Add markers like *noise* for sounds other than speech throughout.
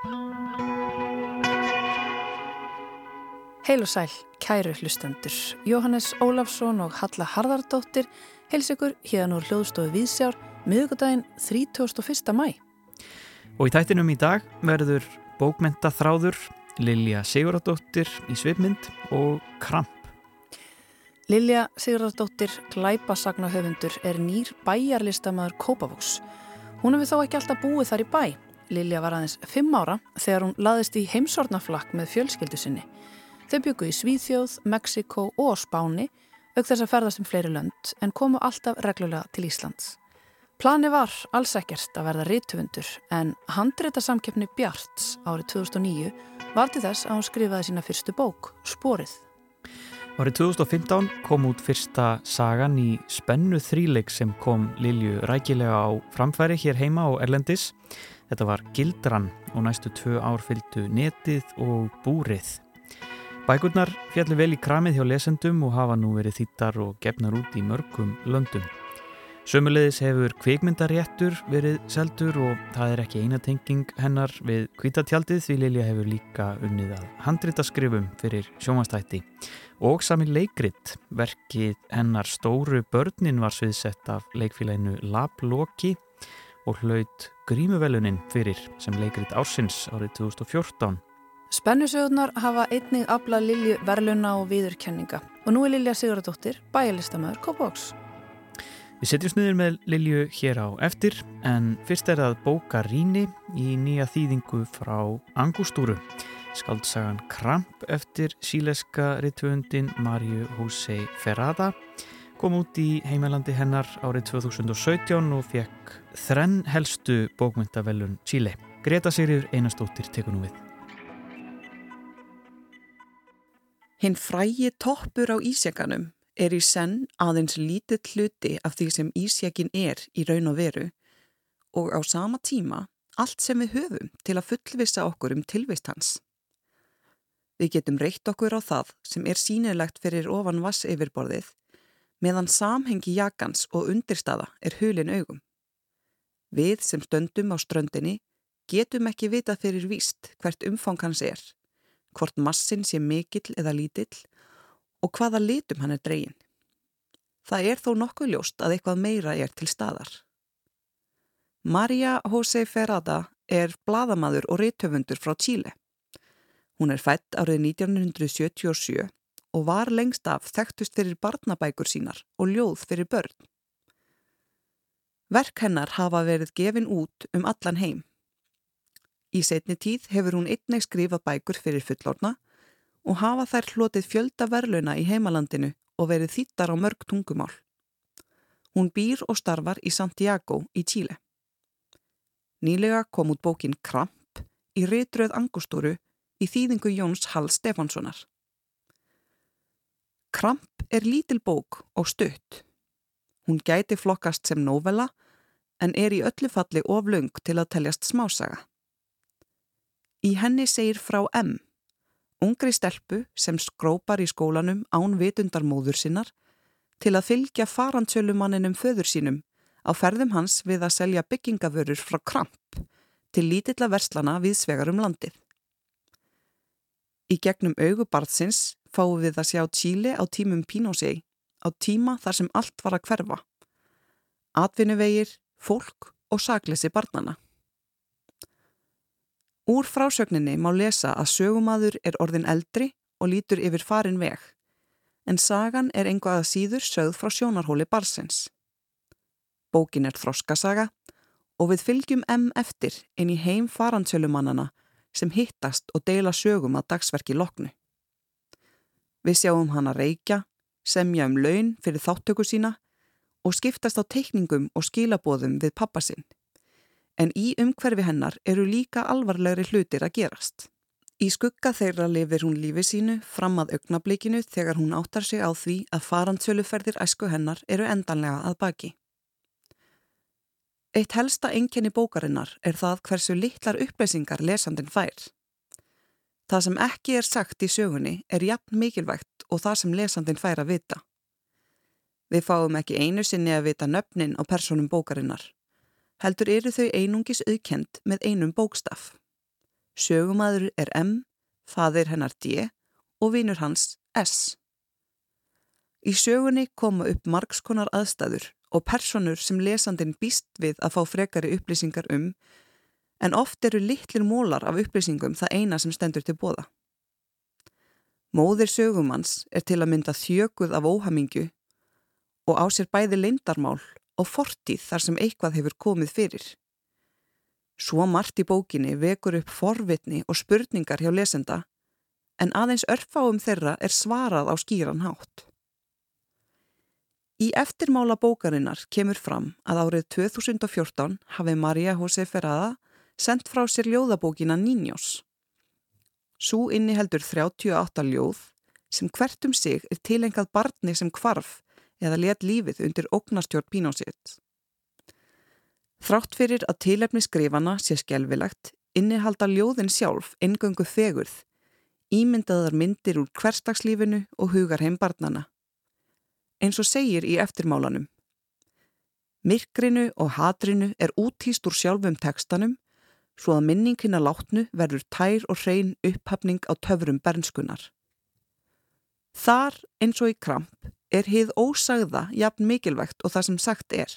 Heil og sæl, kæru hlustendur. Jóhannes Ólafsson og Halla Harðardóttir heils ykkur hérna úr hljóðstofu Vísjár miðugudaginn 31. mæ. Og í tættinum í dag verður bókmenta þráður Lilja Sigurðardóttir í svipmynd og Kramp. Lilja Sigurðardóttir, glæpasagnahöfundur, er nýr bæjarlistamæður Kópavóks. Hún hefur þó ekki alltaf búið þar í bæ. Lilja var aðeins fimm ára þegar hún laðist í heimsornaflakk með fjölskyldu sinni. Þau byggu í Svíþjóð, Mexiko og Spáni, auk þess að ferðast um fleiri lönd en komu alltaf reglulega til Íslands. Plani var alls ekkert að verða rítufundur en handréttasamkeppni Bjarts árið 2009 var til þess að hún skrifaði sína fyrstu bók, Sporið. Árið 2015 kom út fyrsta sagan í spennu þríleik sem kom Lilju rækilega á framfæri hér heima á Erlendis. Þetta var Gildran og næstu tvö ár fylgdu Netið og Búrið. Bækurnar fjallu vel í kramið hjá lesendum og hafa nú verið þýttar og gefnar út í mörgum löndum. Sömulegis hefur kveikmyndaréttur verið seldur og það er ekki eina tenging hennar við kvítatjaldið því Lilja hefur líka unnið að handritaskrifum fyrir sjómanstætti og sami leikrit verkið hennar stóru börnin var sviðsett af leikfélaginu Lab Loki og hlaut grímuvelunin fyrir sem leikrit ársins árið 2014. Spennusögurnar hafa einnig aflað Lilju verluna og viðurkenninga og nú er Lilja Sigurðardóttir bæjarlistamöður Kópavóks. Við setjum snuðir með Lilju hér á eftir en fyrst er það bóka Ríni í nýja þýðingu frá Angustúru. Skaldsagan Kramp eftir síleska rittvöndin Marju Húsei Ferrada kom út í heimalandi hennar árið 2017 og fekk þrenn helstu bókmyndavellun Chile. Greta Sigriður Einarstóttir tekur nú við. Hinn frægi toppur á ísjaganum er í senn aðeins lítið hluti af því sem ísjakin er í raun og veru og á sama tíma allt sem við höfum til að fullvisa okkur um tilvist hans. Við getum reytt okkur á það sem er sínilegt fyrir ofan vass yfirborðið meðan samhengi jakans og undirstaða er hulin augum. Við sem stöndum á ströndinni getum ekki vita fyrir víst hvert umfang hans er, hvort massin sé mikill eða lítill og hvaða litum hann er dregin. Það er þó nokkuð ljóst að eitthvað meira er til staðar. Maria José Ferrada er bladamadur og reytöfundur frá Tíle. Hún er fætt árið 1977 og var lengst af þekktust fyrir barnabækur sínar og ljóð fyrir börn. Verk hennar hafa verið gefin út um allan heim. Í setni tíð hefur hún einnig skrifað bækur fyrir fullorna og hafa þær hlotið fjölda verlauna í heimalandinu og verið þýttar á mörg tungumál. Hún býr og starfar í Santiago í Tíle. Nýlega kom út bókin Kramp í Ritröð Angustúru í þýðingu Jóns Hall Stefanssonar. Kramp er lítil bók og stutt. Hún gæti flokkast sem novella en er í öllu falli oflung til að teljast smásaga. Í henni segir frá M ungri stelpu sem skrópar í skólanum án vitundarmóður sinnar til að fylgja farandsölumanninum föður sínum á ferðum hans við að selja byggingavörur frá Kramp til lítilla verslana við svegar um landið. Í gegnum augubarðsins fáum við að sjá Tíli á tímum Pínósei á tíma þar sem allt var að hverfa. Atvinnuvegir, fólk og saklesi barnana. Úr frásögninni má lesa að sögumadur er orðin eldri og lítur yfir farin veg, en sagan er einhvað að síður sögð frá sjónarhóli barsins. Bókin er þroskasaga og við fylgjum M eftir inn í heim farandsölumannana sem hittast og deila sögum að dagsverki loknu. Við sjáum hana reykja, semja um laun fyrir þáttöku sína og skiptast á teikningum og skilabóðum við pappasinn en í umhverfi hennar eru líka alvarlegri hlutir að gerast. Í skugga þeirra lifir hún lífi sínu fram að augnablikinu þegar hún áttar sig á því að farandsöluferðir æsku hennar eru endanlega að baki. Eitt helsta enginni bókarinnar er það hversu litlar uppleysingar lesandin fær. Það sem ekki er sagt í sögunni er jafn mikilvægt og það sem lesandin fær að vita. Við fáum ekki einu sinni að vita nöfnin á personum bókarinnar heldur eru þau einungis auðkend með einum bókstaf. Sögumadur er M, fadir hennar D og vinur hans S. Í sögunni koma upp margskonar aðstæður og personur sem lesandin býst við að fá frekari upplýsingar um en oft eru litlir mólar af upplýsingum það eina sem stendur til bóða. Móðir sögumanns er til að mynda þjöguð af óhamingu og á sér bæði leindarmál og fortíð þar sem eitthvað hefur komið fyrir. Svo margt í bókinni vekur upp forvitni og spurningar hjá lesenda en aðeins örfáum þeirra er svarað á skýran hátt. Í eftirmála bókarinnar kemur fram að árið 2014 hafi Maria José Ferrada sendt frá sér ljóðabókina Niños. Svo inni heldur 38 ljóð sem hvert um sig er tilengað barni sem kvarf eða let lífið undir ógnastjórn Pínósitt. Þrátt fyrir að tilefni skrifana sé skjelvilegt, innihalda ljóðin sjálf engöngu fegurð, ímyndaðar myndir úr hverstagslífinu og hugar heim barnana. Eins og segir í eftirmálanum. Myrkrinu og hatrinu er útýst úr sjálfum tekstanum svo að minningina látnu verður tær og hrein upphafning á töfrum bernskunar. Þar eins og í kramp er hið ósagða jafn mikilvægt og það sem sagt er.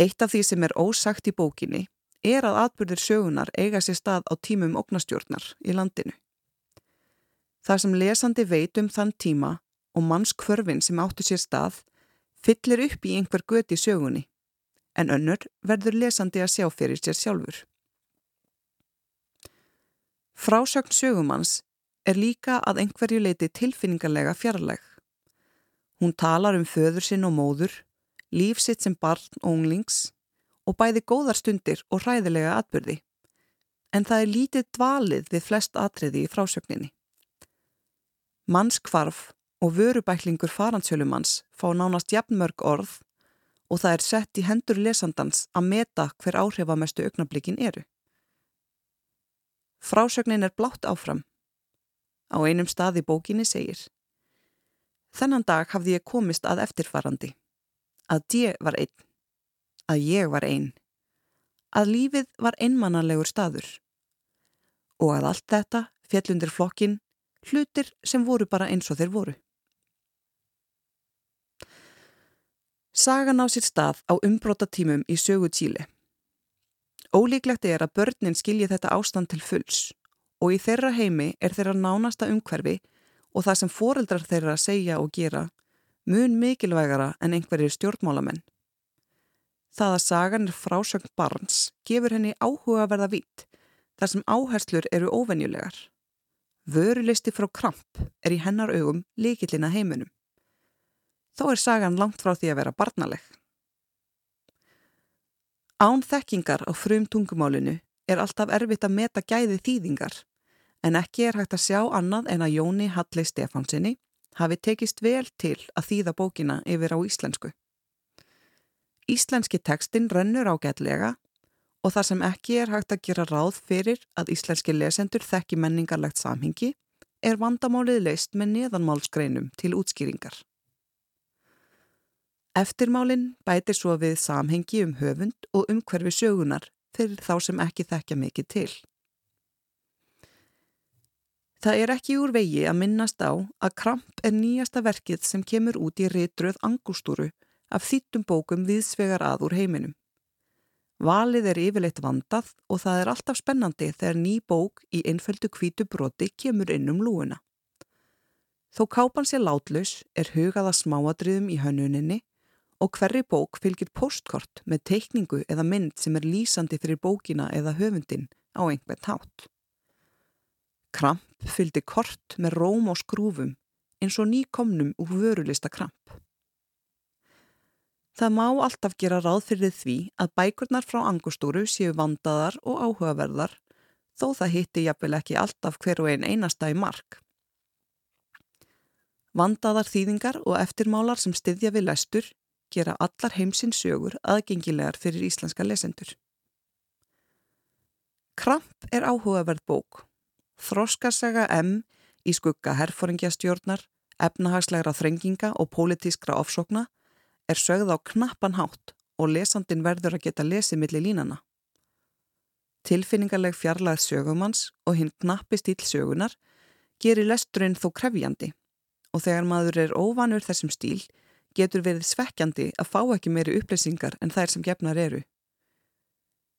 Eitt af því sem er ósagt í bókinni er að atbyrðir sögunar eiga sér stað á tímum oknastjórnar í landinu. Það sem lesandi veit um þann tíma og mannskvörfin sem áttu sér stað fyllir upp í einhver göti sögunni en önnur verður lesandi að sjá fyrir sér sjálfur. Frásögn sögumanns er líka að einhverju leiti tilfinningarlega fjarlæg. Hún talar um föður sinn og móður, lífsitt sem barn og unglings og bæði góðar stundir og hræðilega atbyrði. En það er lítið dvalið við flest atriði í frásögninni. Mannskvarf og vörubæklingur faransjölumanns fá nánast jafnmörg orð og það er sett í hendur lesandans að meta hver áhrifamestu augnablikin eru. Frásögnin er blátt áfram. Á einum stað í bókinni segir Þennan dag hafði ég komist að eftirfarandi. Að ég var einn. Að ég var einn. Að lífið var einmannalegur staður. Og að allt þetta fjellundir flokkin hlutir sem voru bara eins og þeir voru. Sagan á sér stað á umbrótatímum í sögu Tíli. Ólíklegt er að börnin skilji þetta ástand til fulls og í þeirra heimi er þeirra nánasta umhverfi og það sem foreldrar þeirra segja og gera mun mikilvægara en einhverjir stjórnmálamenn. Það að sagan er frásögn barns gefur henni áhuga að verða vít þar sem áherslur eru óvenjulegar. Vörulisti frá kramp er í hennar augum líkillina heiminum. Þó er sagan langt frá því að vera barnaleg. Án þekkingar á frum tungumálinu er alltaf erfitt að meta gæði þýðingar en ekki er hægt að sjá annað en að Jóni Hallei Stefánsinni hafi tekist vel til að þýða bókina yfir á íslensku. Íslenski tekstin rennur ágætlega og það sem ekki er hægt að gera ráð fyrir að íslenski lesendur þekki menningarlegt samhengi er vandamálið leist með neðanmálsgreinum til útskýringar. Eftirmálinn bætir svo við samhengi um höfund og umhverfi sögunar fyrir þá sem ekki þekkja mikið til. Það er ekki úr vegi að minnast á að Kramp er nýjasta verkið sem kemur út í reytröð angústúru af þýttum bókum viðsvegar að úr heiminum. Valið er yfirleitt vandað og það er alltaf spennandi þegar ný bók í einföldu kvítu broti kemur inn um lúuna. Þó kápan sér látlaus er hugaða smáadriðum í hönnuninni og hverri bók fylgir postkort með teikningu eða mynd sem er lýsandi fyrir bókina eða höfundin á einhvern hát. Kramp fylgdi kort með róm og skrúfum eins og nýkomnum úr vörulista kramp. Það má alltaf gera ráð fyrir því að bækurnar frá angustúru séu vandaðar og áhugaverðar þó það hitti jafnvel ekki alltaf hver og einn einasta í mark. Vandaðar þýðingar og eftirmálar sem styðja við lestur gera allar heimsins sögur aðgengilegar fyrir íslenska lesendur. Kramp er áhugaverð bók Þróskarsaga M í skugga herfóringjastjórnar, efnahagslegra þrenginga og pólitískra ofsókna er sögð á knappan hátt og lesandin verður að geta lesið millir línana. Tilfinningarleg fjarlæð sögumanns og hinn knappi stíl sögunar gerir lesturinn þó krefjandi og þegar maður er óvanur þessum stíl getur verið svekkjandi að fá ekki meiri upplýsingar en þær sem gefnar eru.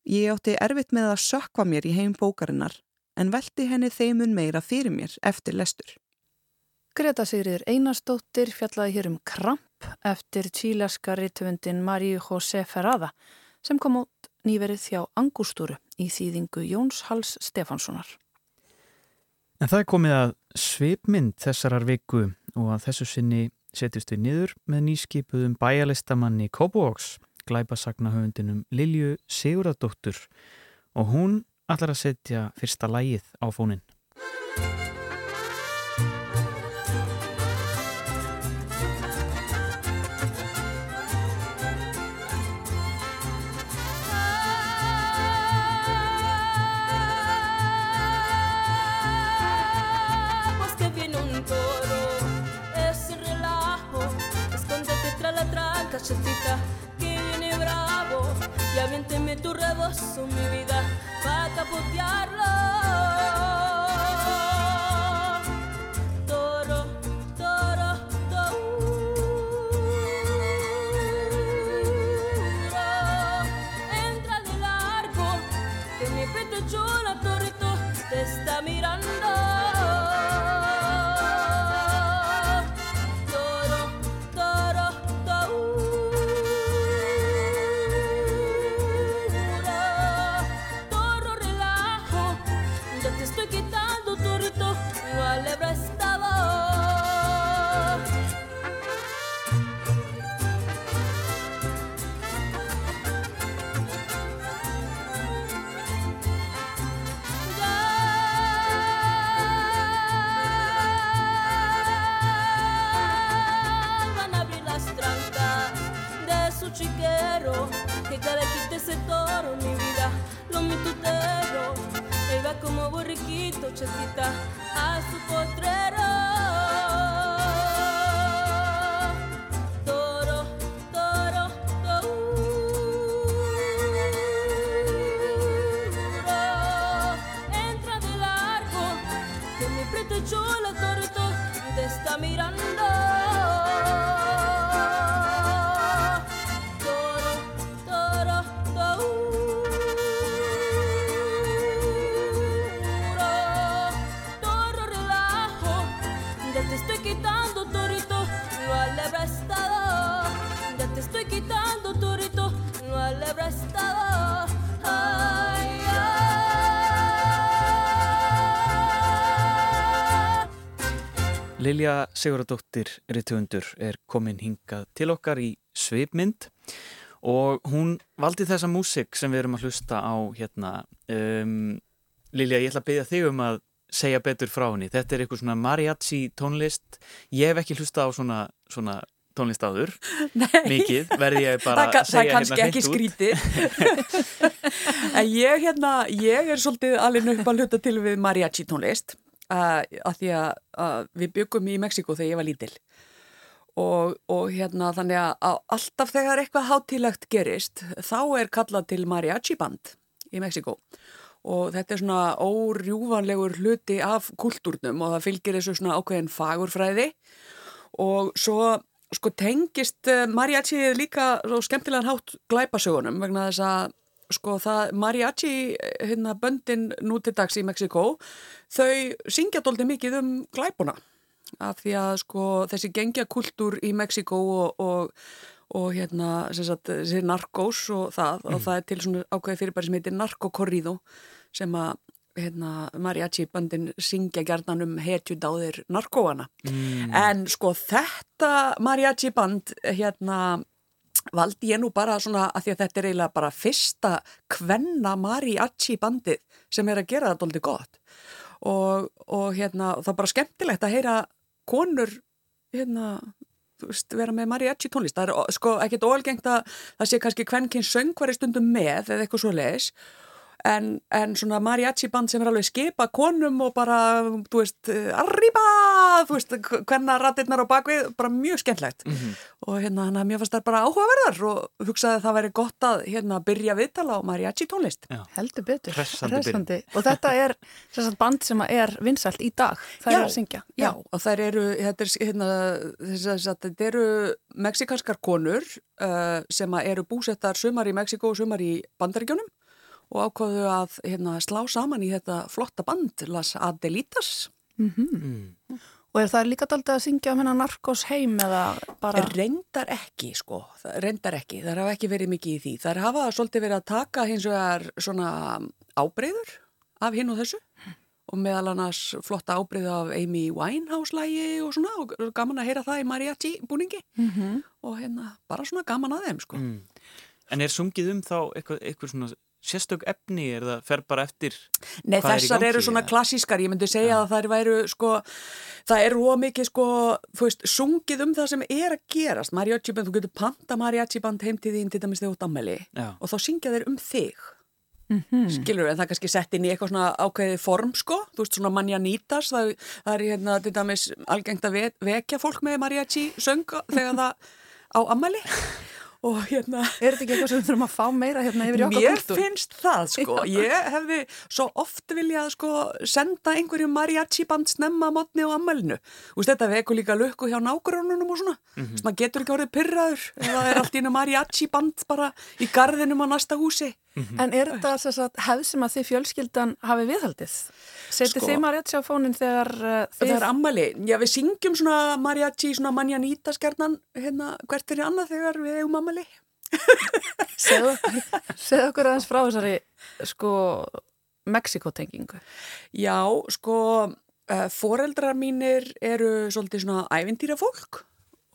Ég átti erfitt með að sökva mér í heim bókarinnar en veldi henni þeimun meira fyrir mér eftir lestur. Greta Sigriður Einarstóttir fjallaði hér um Kramp eftir tílaska rítvöndin Maríu José Ferrada sem kom út nýverið þjá Angústúru í þýðingu Jóns Hals Stefánssonar. En það er komið að svipmynd þessarar viku og að þessu sinni setjast við niður með nýskipuðum bæjalistamanni Kópavóks, glæpasagnahöfundinum Lilju Sigurðardóttur og hún allar að setja fyrsta lægið á fónin. gozo mi vida para capotearlo. Toro, toro, toro. Entra de largo, que mi pecho chula, torito, te está mirando. Ya le quité ese toro, mi vida, lo mi tutero. Él va como borriquito, chesita, a su potrero. Toro, toro, toro. Entra de largo, que muy presto yo las te está mirando. Lilja Sigurðardóttir Rittvöndur er komin hingað til okkar í Sveipmynd og hún valdi þessa músik sem við erum að hlusta á hérna um, Lilja, ég ætla að byggja þig um að segja betur frá henni. Þetta er eitthvað svona mariachi tónlist. Ég hef ekki hlusta á svona, svona tónlist áður *laughs* mikið, verði ég bara að segja hérna hreint út. Það er kannski ekki skrítið. *laughs* en ég hérna, ég er svolítið alveg upp að hluta til við mariachi tónlist að því að, að við byggum í Mexiko þegar ég var lítil. Og, og hérna þannig að alltaf þegar eitthvað hátilegt gerist þá er kallað til mariachi band í Mexiko og þetta er svona órjúvanlegur hluti af kultúrnum og það fylgir þessu svona ákveðin fagurfræði. Og svo sko tengist eh, mariachi líka svo skemmtilegan hátt glæpasögunum vegna þess að sko það mariachi hérna böndin nú til dags í Mexiko þau syngja doldið mikið um glæpuna af því að sko þessi gengjakultúr í Mexiko og, og, og hérna þessi narkós og það mm. og það er til svona ákveði fyrirbæri sem heitir narkokorrido sem að hérna, mariachi böndin syngja gerðan um hetjudáðir narkóana mm. en sko þetta mariachi band hérna valdi ég nú bara svona að því að þetta er eiginlega bara fyrsta kvenna mariachi bandið sem er að gera þetta aldrei gott. Og, og hérna það er bara skemmtilegt að heyra konur hérna veist, vera með mariachi tónlist. Það er sko ekkert ólgengt að það sé kannski kvennkinn söngvari stundum með eða eitthvað svo leis en, en svona mariachi band sem er alveg skipa konum og bara, þú veist, arriba, þú veist, hvenna ratirnar á bakvið, bara mjög skemmtlegt og hérna, hann að mér fannst það bara áhugaverðar og hugsaði að það væri gott að hérna byrja viðtala á mariachi tónlist. Heldur betur. Hressandi Og þetta er sem sagt, band sem er vinsælt í dag. Það Já, er að syngja. Já, og þær eru, þetta er, hérna, þess að þetta eru mexikanskar konur uh, sem að eru búsettar sumar í Mexiko og sumar í bandaríkjónum og ákvaðu að hérna, slá saman í þetta flotta band Las Adelitas. Og er það líka daldið að syngja um hennar narkos heim eða bara... Reyndar ekki, sko, Það- reyndar ekki, það hafa ekki verið mikið í því. Það hafa svolítið verið að taka hins vegar svona ábreyður af hinn og þessu og meðal annars flotta ábreyðu af Amy Winehouse-lægi og svona og gaman að heyra það í mariachi búningi Mhm. og hérna bara svona gaman að þeim, sko. En er sungið um þá eitthvað, eitthvað svona sérstök efni, er það fer bara eftir Nei, er þessar gangi, eru svona eða? klassískar, ég myndi segja að þær væru sko, það er ómikið sko, þú veist, sungið um það sem er að gerast, mariachi band, þú getur panta mariachi band heim til þín til dæmis þegar þú ert ammæli Já. og þá syngja þeir um þig. Mhm. skilur en það er kannski sett inn í eitthvað svona ákveði form sko, þú veist svona manjanitas það, það er hérna til dæmis algengt að ve vekja fólk með mariachi söng þegar það á ammæli og hérna Er þetta ekki eitthvað sem við þurfum að fá meira hérna yfir í okkar Mér kultúr? finnst það sko, ég hefði svo oft viljað sko senda einhverju mariachi band snemma á mótni á ammælinu. Þú veist þetta veku líka lukku hjá nágrununum og svona, svona getur ekki orðið pyrraður eða er allt í einu mariachi band bara í garðinum á næsta húsi. En er þetta hefð sem að þið fjölskyldan hafi viðhaldið? Setið Sko- þið mariachi á fónin þegar uh, Það þið... er ammæli, já við syngjum svona mariachi, svona manjanita skjarnan hérna hvert fyrir annað þegar við eigum ammæli. *laughs* Segðu segðu okkur aðeins frá þessari sko Mexikotengingu. Já, sko, uh, foreldrar mínir eru svolítið svona ævintýra fólk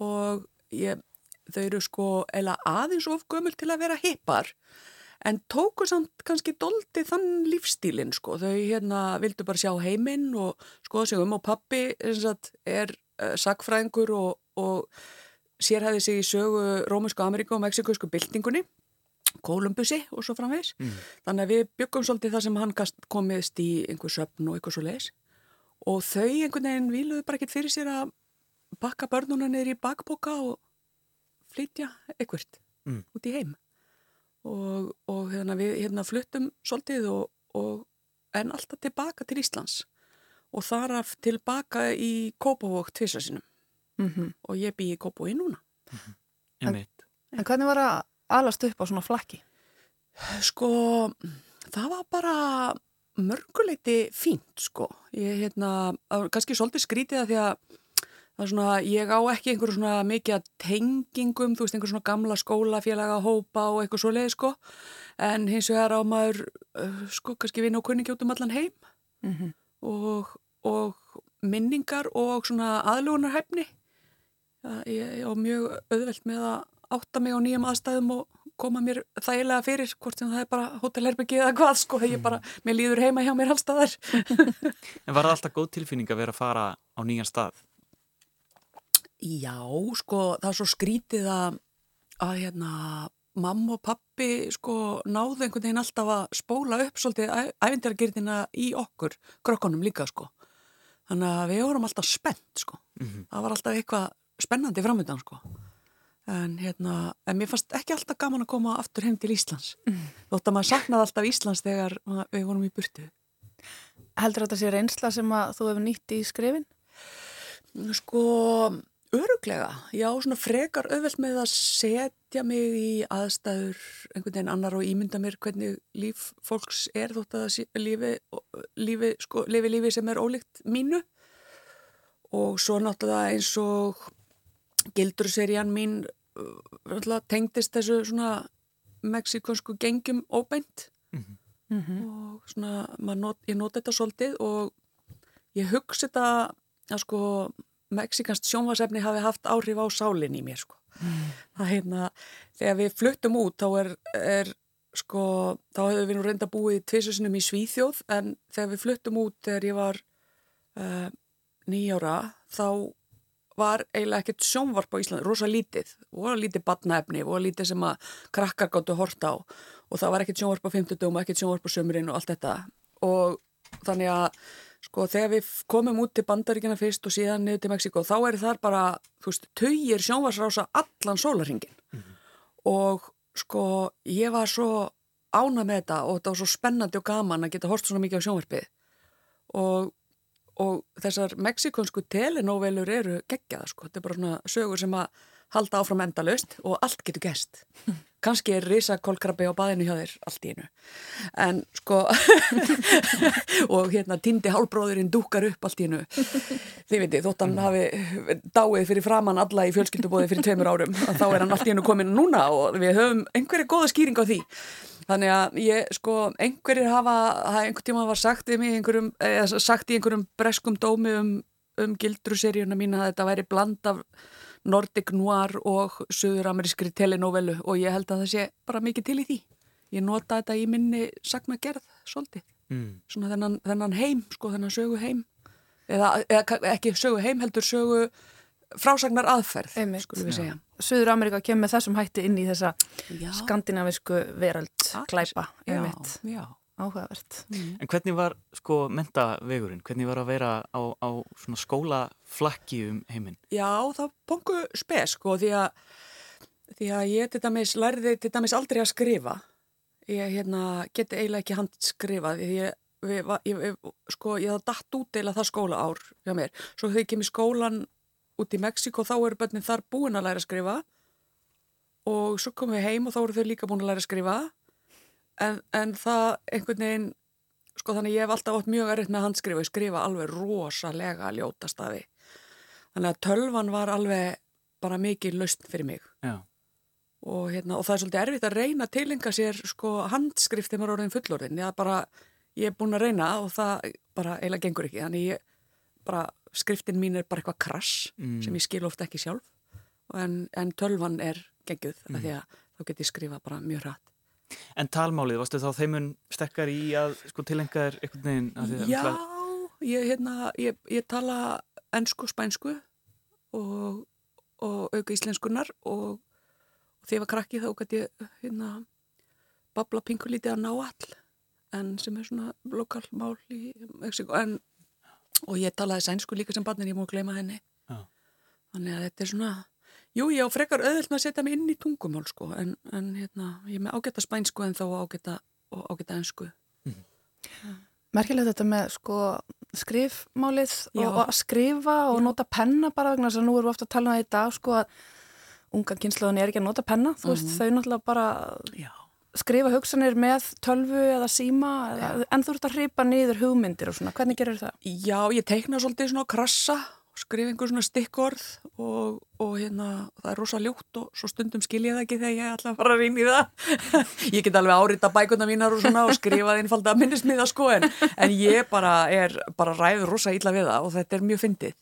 og ég, þau eru sko eila aðeins of gömul til að vera hippar en tóku samt kannski doldi þann lífstílinn sko. Þau hérna vildu bara sjá heiminn og skoða sig um og pappi sagt, er uh, sagfræðingur og, og sérhæði sig í sögu Rómusku Ameríku og Mexikusku byltingunni Kolumbusi og svo framvegis. Þannig að við byggum svolítið það sem hann komist í einhver söfn og eitthvað svo leiðis. Og þau einhvern veginn viluðu bara ekkert fyrir sér að bakka börnuna niður í bakboka og flytja eitthvað Mm. út í heim. Og, og hérna, við hérna, fluttum svolítið og, og, en alltaf tilbaka til Íslands. Og þar af tilbaka í Kópavók tvisasinum. Mm Og ég bý í Kópavogi núna. einmitt. En hvernig var að alast upp á svona flakki? Sko, það var bara mörguleiti fínt, sko. Ég, hérna, kannski svolítið skrítið að því að það er svona, ég á ekki einhverju svona mikið tengingum, þú veist, einhverju svona gamla skólafélaga hópa og eitthvað svo leið, sko. En hins vegar á maður, uh, sko, kannski vinna og kunningi út um allan heim Mm og, og minningar og svona ég á mjög auðvelt með að átta mig á nýjum aðstæðum og koma mér þægilega fyrir, hvort sem það er bara hótelherbyggið eða hvað, sko, ég bara, mér líður heima hjá mér allstaðar. *laughs* En var það alltaf góð tilfinning að vera að fara á nýjan stað? Já, sko, það er svo skrítið að, að hérna, mamma og pappi, sko, náðu einhvern veginn alltaf að spóla upp svolítið æfindargirðina í okkur, krokkonum líka, sko. Þannig að við vorum alltaf spennt, sko. Það var alltaf eitthvað spennandi framöndan, sko. En hérna, en mér fannst ekki alltaf gaman að koma aftur heim til Íslands. Þótt að maður saknaði alltaf Íslands þegar við vorum í burtu. Heldur þetta sé reynsla sem að þú hefur nýtt í skrifin? Sko, öruglega. Já, svona frekar auðvelt með að setja mig í aðstæður einhvern veginn annar og ímynda mér hvernig líf fólks er þótt að lífi, lífi, sko, lífi lífi sem er ólíkt mínu. Og svo náttúrulega eins og gildurserían mín tengdist þessu svona mexikonsku gengjum óbeint og svona, not, ég nota þetta svolítið og ég hugsa þetta að sko mexikanst sjónvasefni hafi haft áhrif á sálinn í mér sko. Það hérna, þegar við fluttum út þá er, er sko, þá hefur við nú reynda búið tvisasunum í Svíþjóð en þegar við fluttum út þegar ég var uh, nýjára þá var eiginlega ekkert sjónvarp á Íslandi, rosa lítið, voru lítið batnaefni, voru lítið sem að krakkar gáttu horta á. Og það var ekkert sjónvarp á 50 dögum, ekkert sjónvarp á sömurinn og allt þetta. Og þannig að sko þegar við komum út til bandaríkina fyrst og síðan niður til Mexiko þá er það bara, þú veist, töyir sjónvarsrása allan sólarringin og sko ég var svo ána með þetta og þetta var svo spennandi og gaman að geta horst svona mikið á sjónvarpið. Og, og þessar mexikonsku telenóvelur eru geggjaða sko, þetta er bara svona sögur sem að halda áfram endalust og allt getur gæst *laughs* kannski er risa kólkrabbi á baðinu hjá þér allt í einu. En sko *laughs* og hérna tindi hálbróðurinn dúkar upp allt í einu. Þið veitir, þótt hann hafi dáið fyrir framann alla í fjölskyldubóði fyrir tveimur árum, þá er hann allt í einu komin núna og við höfum einhverja góða skýring á því. Þannig að ég sko einhverjir hafa, það einhver tíma var sagt í einhverjum, eða sagt í einhverjum breskum dómi um, um gildruseríuna mín að þetta væri bland af Nordic Noir og söðuramerískri telenóvelu og ég held að það sé bara mikið til í því. Ég nota þetta í minni sagnagerð svolítið. Mm. Svona þennan, þennan heim, sko, þennan sögu heim. Eða, eða ekki sögu heim, heldur sögu frásagnar aðferð, Einmitt. skulum við segja. Suður Amerika kemur með þessum hætti inn í þessa já. skandinavisku veröld glæpa. Já, já. Áhugavert. Mm. En hvernig var sko mentavegurinn? Hvernig var að vera á, á svona skólaflakki um heiminn? Já, það pongu spes sko því að, því að ég til dæmis lærði til dæmis aldrei að skrifa. Ég hérna, geti eiginlega ekki handskrifað því ég, við, ég, ég, sko, ég það dætt út eila það skóla ár hjá mér. Svo þegar ég kem í skólan út í Mexiko þá eru börnin þar búin að læra að skrifa og svo komum við heim og þá eru þau líka búin að læra að skrifa en, en það einhvern veginn sko þannig ég hef alltaf átt mjög erriðt með handskrifa og skrifa alveg rosalega ljóta stafi. Þannig að tölvan var alveg bara mikið lausn fyrir mig. Og, hérna, og það er svolítið erfitt að reyna að tilenga sér sko handskrift þegar maður er orðin fullorðin ég, bara, ég er búin að reyna og það bara eiginlega gengur ekki. Þannig ég bara skriftin mín er bara eitthvað krass mm. sem ég skil ofta ekki sjálf. En, en tölvan er gengjuð mm. því að þá get ég skrifa bara mjög hratt En talmálið, varstu þá þeimun stekkar í að sko tilenga þér einhvern veginn? Já, ég, hérna, ég, ég tala ennsku spænsku og, og auka íslenskunar og, og þegar ég var krakki þá gæti ég hérna babla pingulítið að ná all en sem er svona lokal mál í Mexiko en og ég talaði sænsku líka sem barn en ég múi að gleyma henni Já. þannig að þetta er svona Jú, ég á frekar öðvöld með að setja mig inn í tungumál sko, en, en hérna, ég er með ágæta spænsku en þá ágæta, ágæta ennsku. Mm. Ja. Merkilegt þetta með sko skrifmálið og, og að skrifa og Já. nota penna bara vegna þess að nú erum við ofta að tala um það í dag sko að unga kynnslóðin er ekki að nota penna, þú veist, mm -hmm. þau náttúrulega bara Já. skrifa hugsanir með tölvu eða síma eða, en þú ert að hripa niður hugmyndir og svona, hvernig gerir það? Já, ég teikna svolítið svona krassa skrifa einhver svona stikkorð og, og hérna, það er rosa ljótt og svo stundum skil ég það ekki þegar ég ætla að fara að rýna í það. *laughs* Ég get alveg árita bækuna mínar og svona og skrifa einfalda minnismiða sko en, en ég bara er bara ræður rosa illa við það og þetta er mjög fyndið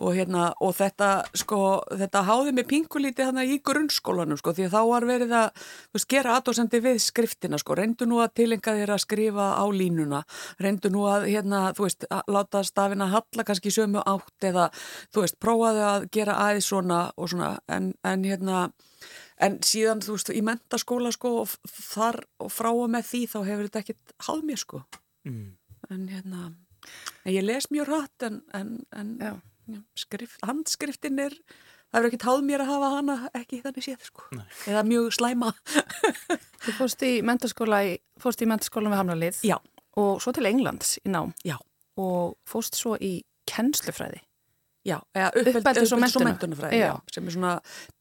og, hérna, og þetta, sko, þetta háði mig pingulítið þannig í grunnskólanum sko, því að þá var verið að veist, gera aðdóðsendi við skriftina, sko, reyndu nú að tilenga þér að skrifa á línuna. Reyndu nú að, hérna, þú veist láta stafina halla kannski í sömu átt eða, þú veist, prófaðu að gera aðeins svona og svona, en, en hérna en síðan, þú veist, í mentaskóla, sko, og þar og frá og með því þá hefur þetta ekkit háð mér, sko. Mm. en hérna en ég les mjög rætt en, en, en skrif, handskriftin er það er ekki táð mér að hafa hana ekki þannig séð sko, Nei. eða mjög slæma Þú fórst í mentaskóla fórst í mentaskóla með Hamralið Já. og svo til Englands í nám Já. og fórst svo í kennslufræði Já, eða uppeldis og mentunafræði sem er svona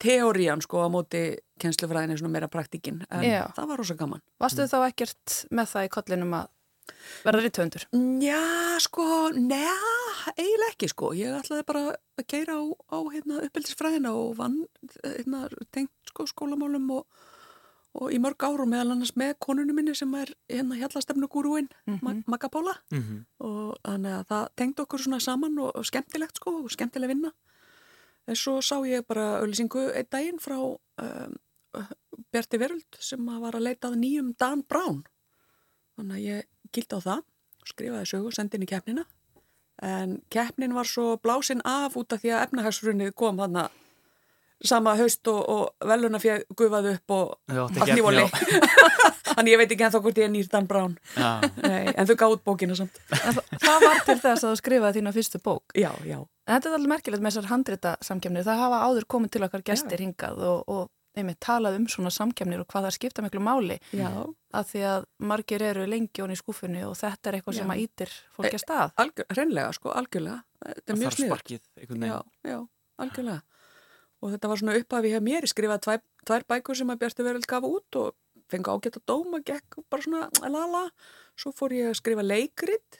teórian sko á móti kennslufræðin er svona meira praktikinn en Já. það var rosa gaman Varstu mm. þá ekkert með það í kollinum að verða rítvöndur? Já, sko, neða, eiginlega ekki, sko. Ég ætlaði bara að keira á, á hérna, uppeldisfræðina og vann hérna, tengt sko, skólamálum og, og í mörg árum meðal annars með konunum minni sem er hérna hjallastefnu gúrúin, mm -hmm. Magapála mm -hmm. og þannig að það tengt okkur svona saman og, og skemmtilegt, sko, og skemmtileg vinna. En svo sá ég bara auðlýsingu einn daginn frá um, Berti Veröld sem var að leitað nýjum Dan Brown. Þannig að ég gilt á það, skrifaði sögu, sendin í keppnina. En keppnin var svo blásin af út af því að efnahagsrunnið kom hann sama haust og, og veluna fyrir gufaði upp og allt nývoli *laughs* þannig ég veit ekki ennþá hvort ég er nýr Dan Brown. Já, Nei, en þau gáðu bókina samt. En þa- Hvað var til þess að þú skrifaði þína fyrstu bók? já, já, En þetta er alveg merkilegt með þessar handrita samkemnir. Það hafa áður komið til okkar gestir hingað og, og einmitt talað um svona samkemnir og hvað það skipta miklu máli. Já. að því að margir eru lengi honni í skúfunni og þetta er eitthvað Já. sem að ítir fólki að stað. Algjör, hreinlega sko, algjörlega. Þetta er það mjög þarf sniður sparkið einhvern já, veginn. Já, algjörlega. Og þetta var svona upphafi hjá mér. Ég skrifaði tvær, tvær bækur sem að Bjarti Veröld gaf út og fengi ágætt að dóma gekk bara svona lala. Svo fór ég að skrifa leikrit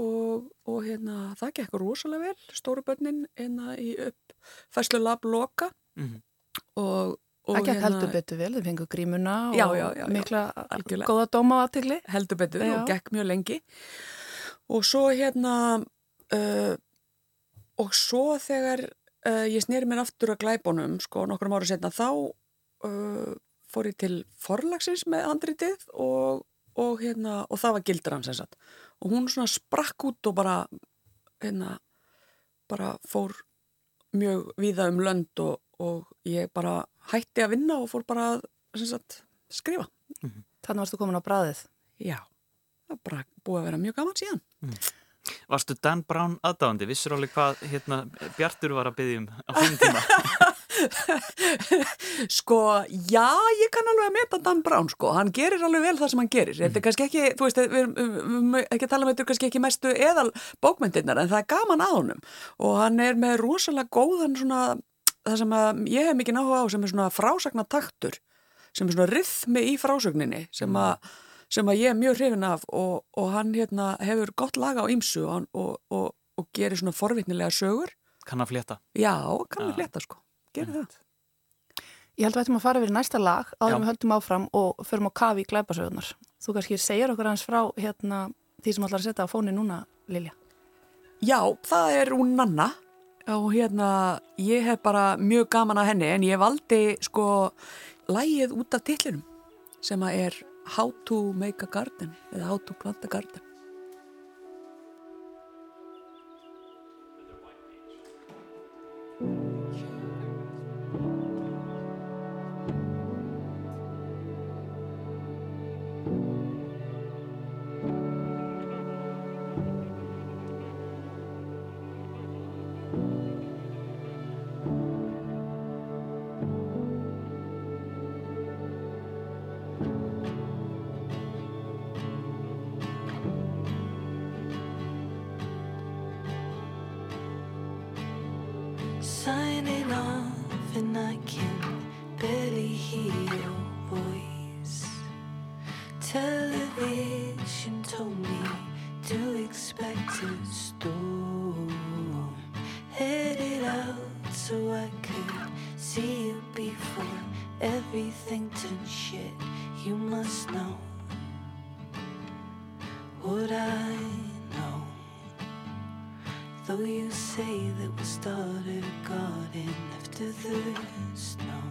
og, og hérna það gekk rosalega vel. Stóru börnin hérna í uppfæslu lab loka. Mhm. og, og Það gekk heldur betur vel, þau fengu grímuna og Já, já, já, mikla góða dóma aðtegli. heldur betur og gekk mjög lengi. Og svo hérna uh, og svo þegar uh, ég sneri mér aftur að glæbunum sko nokkrum ára setna þá uh, fór ég til forlagsins með handritið og, og hérna og það var gildran sem sagt. Og hún svona sprakk út og bara hérna bara fór mjög víða um lönd og, og ég bara hætti að vinna og fór bara að sagt, skrifa Þannig varstu komin á bræðið. Já, það er bara búið að vera mjög gaman síðan. Varstu Dan Brown aðdáðandi? Vissur alveg hvað hérna, Bjartur var að byggja um á þeim tíma? *laughs* Sko, já, ég kann alveg að meta Dan Brown, sko. Hann gerir alveg vel það sem hann gerir. Þetta er kannski ekki, þú veist, við erum ekki að tala um þetta kannski ekki mestu eðal bókmyndirnar, en það er gaman að honum. Og hann er með rosalega góðan svona, það sem að ég hef mikið náhuga á, sem er svona frásagna taktur, sem er svona rithmi í frásögninni, sem að sem að ég er mjög hrifin af og, og hann hérna, hefur gott laga á ýmsu og, og, og, og gerir svona forvitnilega sögur. Kann að flétta. Já, kann Já. við fletta sko. Gerir það. Ég held að við ættum að fara yfir næsta lag áður við höldum áfram og förum á kafi í glæpasögunar. Þú kannski segir okkur aðeins frá hérna, því sem ætlar að setja á fóni núna, Lilja. Já, það er hún Nanna og hérna ég hef bara mjög gaman að henni en ég valdi sko lægið út af titlinum sem að er How to make a garden eða How to plant a garden. What I know. Though you say that we started a garden after the snow.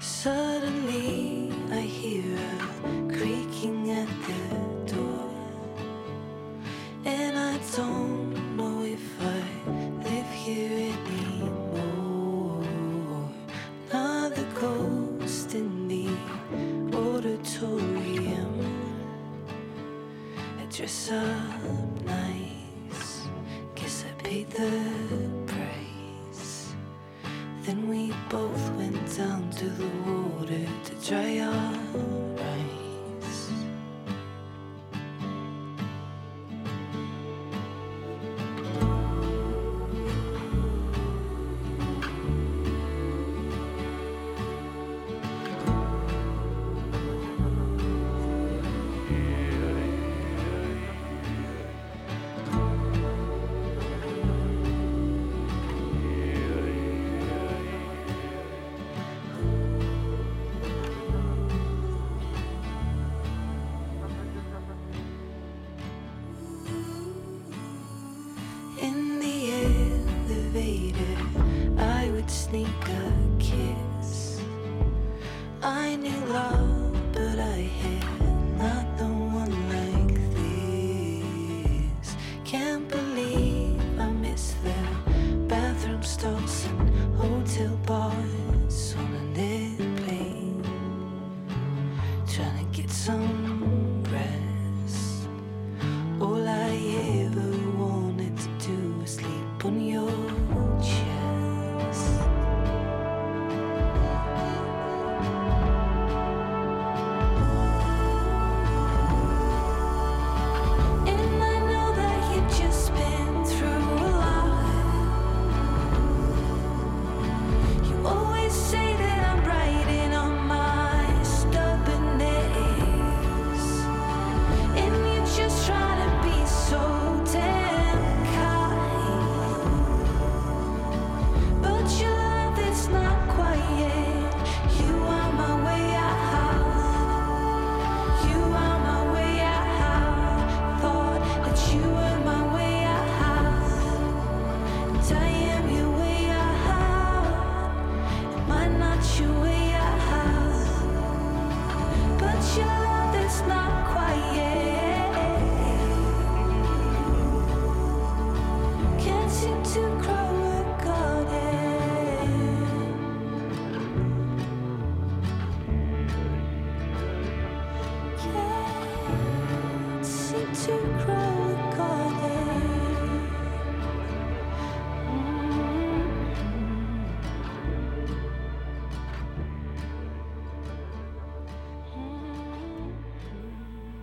Suddenly I hear a creaking at the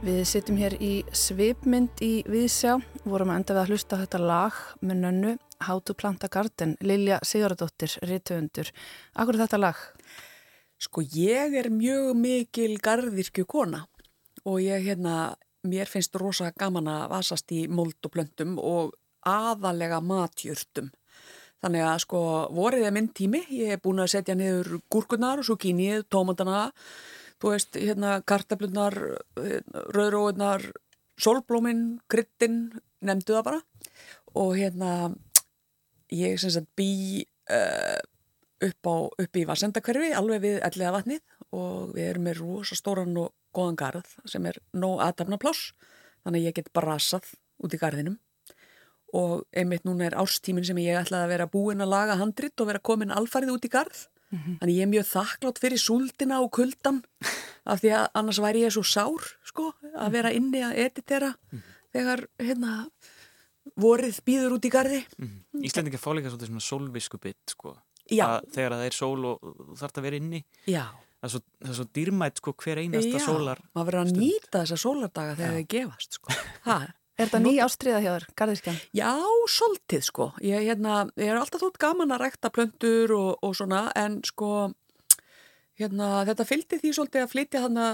Við sittum hér í svipmynd í Viðsjá, vorum enda við að hlusta þetta lag með nönnu How to Plant a Garden, Lilja Sigurðardóttir, rítuundur. Akkur þetta lag? Sko ég er mjög mikil garðirkju kona og ég hérna, mér finnst rosa gaman að vasast í mold og plöntum og aðalega matjurtum. Þannig að sko vorið er minn tími, ég hef búin að setja niður gúrkunar, zucchini, tómatana, þú veist, hérna kartablunar, rauðróunar, solblómin, kryttin, nefndu það bara. Og hérna, ég sem sagt bý uh, upp, á, upp í Vassendakverfi, alveg við elliða vatnið. Og við erum með rosa stóran og góðan garð sem er nóg aðdafna pláss, þannig að ég get brasað út í garðinum. Og einmitt núna er árstímin sem ég ætlaði að vera búin að laga handrit og vera komin alfarið út í garð þannig ég er mjög þakklátt fyrir súldina og kuldan af því að annars væri ég svo sár sko, að vera inni að editera þegar hérna vorið býður út í garði. Íslendingar fá líka svona sólviskubitt sko. Já. Að þegar það er sól og þarf að vera inni. Já, það er svo, það er svo dýrmætt sko hver einasta Já, sólar maður verður að stund. nýta þessa sólardaga þegar þeir gefast sko. *laughs* ha, Er þetta ný ástriða hjá þér, garðiskjan? Já, svolítið sko. Ég, hérna, ég er alltaf þótt gaman að rækta plöntur og, og svona en sko hérna, þetta fylgdi því svolítið að flytja þarna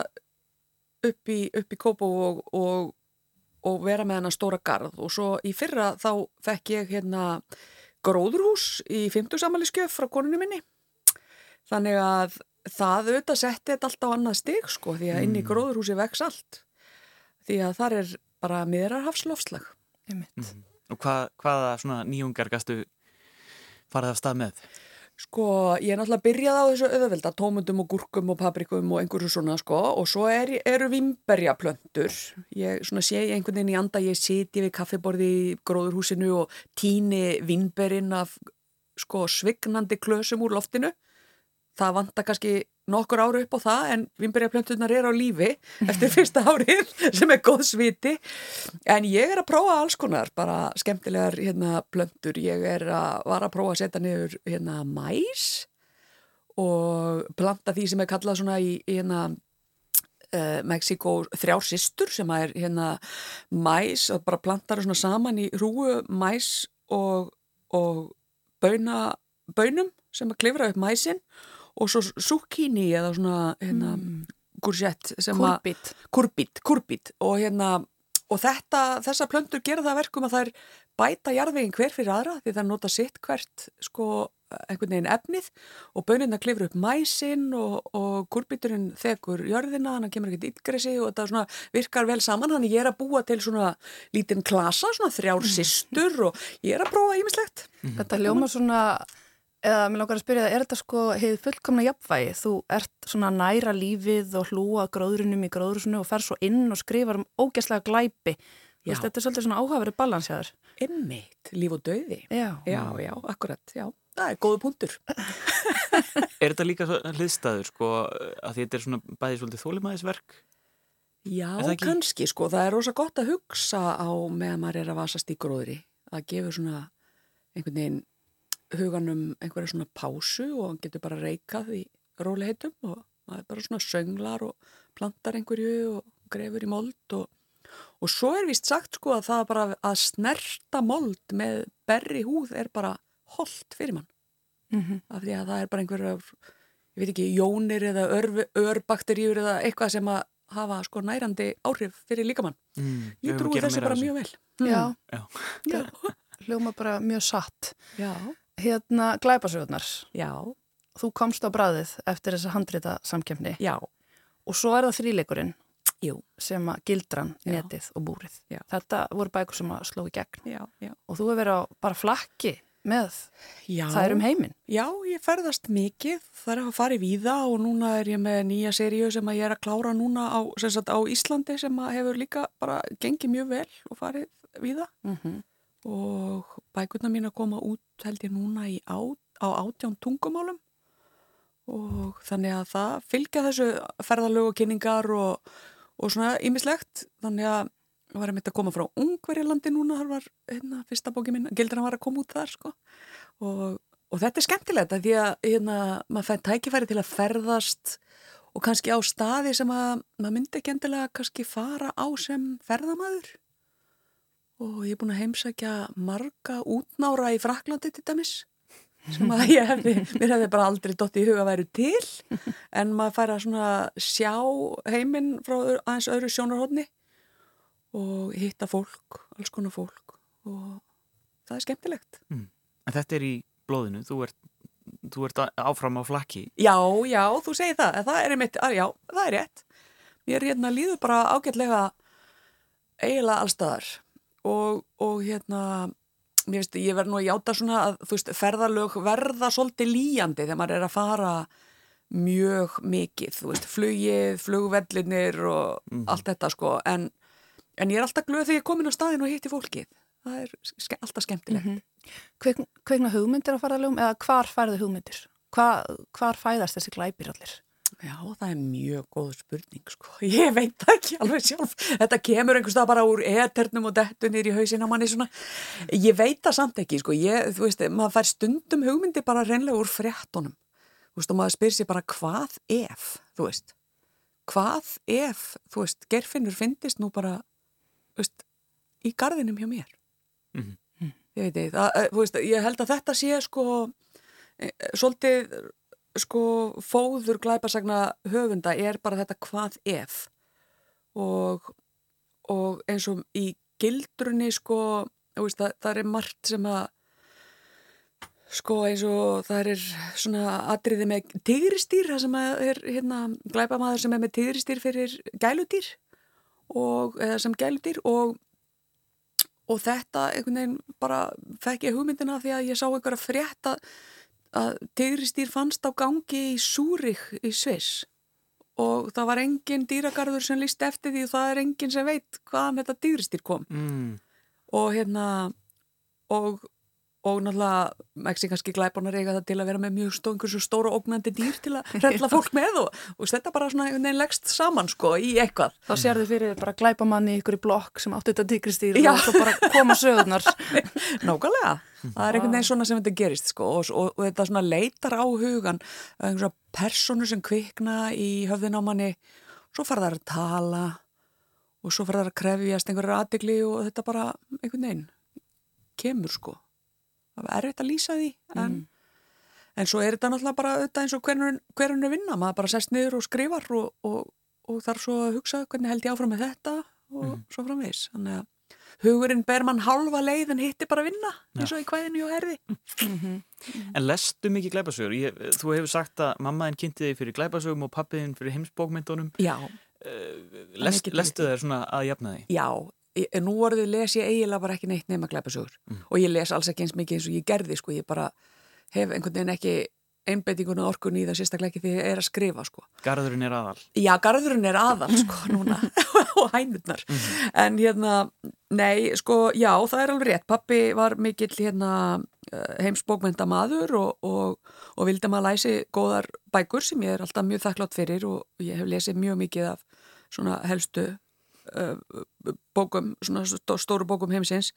upp í, upp í Kópó og, og, og vera með hana stóra garð og svo í fyrra þá fekk ég hérna gróðurhús í 50 samaliskjöf frá konunni minni þannig að það auðvitað setti þetta allt á annað stig sko því að inn í gróðurhúsi vex allt því að þar er bara miðrarhafslofslag Einmitt. og hvað, hvaða svona nýjungar gastu farið af stað með Sko, ég er náttúrulega byrjað á þessu auðvelda, tómundum og gúrkum og paprikum og einhverju svona, sko, og svo er, eru vimberjaplöntur. Ég svona sé ég einhvern veginn í anda, ég siti við kaffiborði í gróðurhúsinu og tíni vimberinn af, sko, svignandi klösum úr loftinu. Það vantar kannski nokkur ára upp á það, en vimberjaplönturnar er á lífi *laughs* eftir fyrsta árið, sem er góð sviti. En ég er að prófa alls konar, bara skemmtilegar hérna plöntur. Ég er að, var að prófa að setja niður hérna mæs og planta því sem er kallað svona í, hérna uh, Mexiko þrjár systur sem er hérna mæs og bara plantar svona saman í hrúu mæs og, og bauna, baunum sem að klifra upp mæsin og svo zucchini eða svona hérna, courgette sem að Kúrbít. kurbít, kurbít og hérna og þetta, þessar plöntur gera það að verkum að þær bæta jarðveginn hver fyrir aðra því þær nota sitt hvert sko einhvern veginn efnið. Og bönirna klifur upp mæsin og, og kurbíturinn þekur jörðina, þannig að kemur ekkert ytgresi og þetta svona virkar vel saman. Þannig ég er að búa til svona lítinn klasa svona þrjár systur og ég er að prófa ímislegt Þetta hljómar svona, eða mér langar að spyrja það, er þetta sko hefði fullkomna jafnvægi? Þú ert svona næra lífið og hlúa gróðrunum í gróðrusinu og fer svo inn og skrifar um ógæslega glæpi. Veist, þetta er svolítið svona áhafari balansjaður. Einmitt, líf og döði Já. Já, já, akkurat, já, það er góðu punktur *laughs* Er þetta líka svo hliðstæður sko að því þetta er svona bæði svolítið þólimæðisverk Já, kannski, sko, það er rosa gott að hugsa á meðan maður er að vasast í gróðri. Það gefur svona einhvern veginn huganum einhverja svona pásu og hann getur bara reikað í róliheitum og maður bara svona sönglar og plantar einhverju og grefur í mold og, og svo er vist sagt sko að það bara að snerta mold með berri húð er bara holdt fyrir mann Mm af því að það er bara einhverja, ég veit ekki, jónir eða örbakteríur eða eitthvað sem að hafa sko nærandi áhrif fyrir líkamann. mm, Ég trúi þessu bara mjög vel. Já, Já. Já, hljóma bara mjög satt. já, Hérna, glæpasögurnar. já, Þú komst á bræðið eftir þessa handrita samkemni já, og svo er það þríleikurinn jú, sem að gildran, Já. netið og búrið. Já. Þetta voru bækur sem að sló í gegn já, já. og þú hefur verið á bara flakki með Já. þær um heiminn. Já, ég ferðast mikið, það er að fara í víða og núna er ég með nýja seríu sem að ég er að klára núna á, sagt, á Íslandi sem að hefur líka bara gengið mjög vel og farið víða Mm -hmm. Og bækurna mín að koma út held ég núna á, á átján tungumálum. Og þannig að það fylgja þessu ferðalögu kynningar og, og svona ýmislegt. Þannig að það var einmitt að koma frá Ungverjalandi núna, það var hérna, fyrsta bóki mín, gildran var að koma út þar sko. Og, og þetta er skemmtilegt að því að hérna, maður fæði tækifæri til að ferðast og kannski á staði sem að maður myndi ekki endilega kannski fara á sem ferðamaður og ég er búin að heimsækja marga útnára í Fraklandi til dæmis sem að ég hefði, mér hefði bara aldrei dótt í huga væru til en maður fær að svona sjá heiminn frá aðeins öðru sjónarhóðni og hitta fólk, alls konar fólk og það er skemmtilegt. En þetta er í blóðinu, þú ert, þú ert áfram á flakki. Já, já, þú segir það, en það er einmitt, já, það er rétt. Mér hérna líður bara ágætlega eiginlega allstaðar og, og hérna, veist, ég verð nú að játa svona að, veist, ferðalög verða svolítið líjandi þegar maður er að fara mjög mikið, þú veist, flugið, flugvellinir og allt þetta, sko, en, en ég er alltaf glöð þegar ég er komin á staðin og hitti fólkið. Það er ske alltaf skemmtilegt. Kveik, kveikna hugmyndir á farðalögum eða hvar færðu hugmyndir? Hva, hvar fæðast þessi glæpir allir? Já, það er mjög góð spurning, sko. *laughs* Ég veit ekki alveg sjálf. Þetta kemur einhvers stað bara úr eternum og dettunir í hausin á manni svona. Ég veit það samt ekki, sko. Ég, þú veist, maður fær stundum hugmyndi bara reynlega úr fréttonum. Þú veist, og maður spyr sér bara hvað ef, þú veist. Hvað ef, þú veist, gerfinnur fyndist nú bara, þú veist, í garðinum hjá mér. Mhm. Ég veit það, eh, þú veist, ég held að þetta sé, sko, eh, svolítið sko fóður glæpasagna höfunda er bara þetta hvað ef. Og, og eins og í gildrunni sko veist, það, það er margt sem að sko eins og það er svona atriði með tigristýr það sem er hérna glæpamaður sem er með tigristýr fyrir gæludýr og, eða sem gæludýr og og þetta einhvern veginn bara fekk ég hugmyndina því að ég sá einhverja frétt að tigristýr fannst á gangi í Súrik í Sviss og það var engin dýragarður sem líst eftir því og það er engin sem veit hvaðan þetta tigristýr kom Mm. og hérna og, og náttúrulega mexikanski glæbarnar eiga það til að vera með mjög stó, einhversu stóra ógnandi dýr til að hrella fólk með og, og þetta bara svona einhvern veginn leggst saman sko í eitthvað. Þá sérðu fyrir þér bara glæpamanni í ykkur í blokk sem átti þetta tíkristýr og svo bara koma sögurnar. *laughs* Nákvæmlega, það er einhvern veginn svona sem þetta gerist sko og, og, og þetta svona leitar á hugan einhverja personu sem kvikna í höfðin á manni svo fara þær að tala og svo fara þær að krefjast einhverjar aðdegli og þetta bara einhvern veginn kemur sko það er erfitt að lýsa því en, en svo er þetta náttúrulega bara auðvitað eins og hvernig er vinna, maður bara sest niður og skrifar og, og, og þarf svo að hugsa hvernig held ég áfram með þetta og svo framvegis. Þannig að hugurinn ber mann hálfa leið en hitti bara vinna eins og í kvæðinu og herði. En lestu mikið glæpasögur? Ég, þú hefur sagt að mammaðin kynnti þig fyrir glæpasögum og pappiðin fyrir heimsbókmyndunum. Já, Lest, mikið lestu þær svona að jafna því? já en nú orðið les ég eiginlega bara ekki neitt nema glæpasögur. Og ég les alls ekki eins mikið eins og ég gerði sko, ég bara hef einhvern veginn ekki einbeitingun og orkun í það sérstaklega ekki þegar ég er að skrifa sko. Garðurinn er aðal. Já, garðurinn er aðal sko *laughs* núna. *laughs* Og hænurnar. En hérna, nei, sko já, það er alveg rétt, pappi var mikill hérna heimsbókmenta maður og, og, og vildi maður læsi góðar bækur sem ég er alltaf mjög þakklátt fyrir og ég hef lesið mjög mikið af svona helstu bókum, svona stó, stóru bókum heimsins.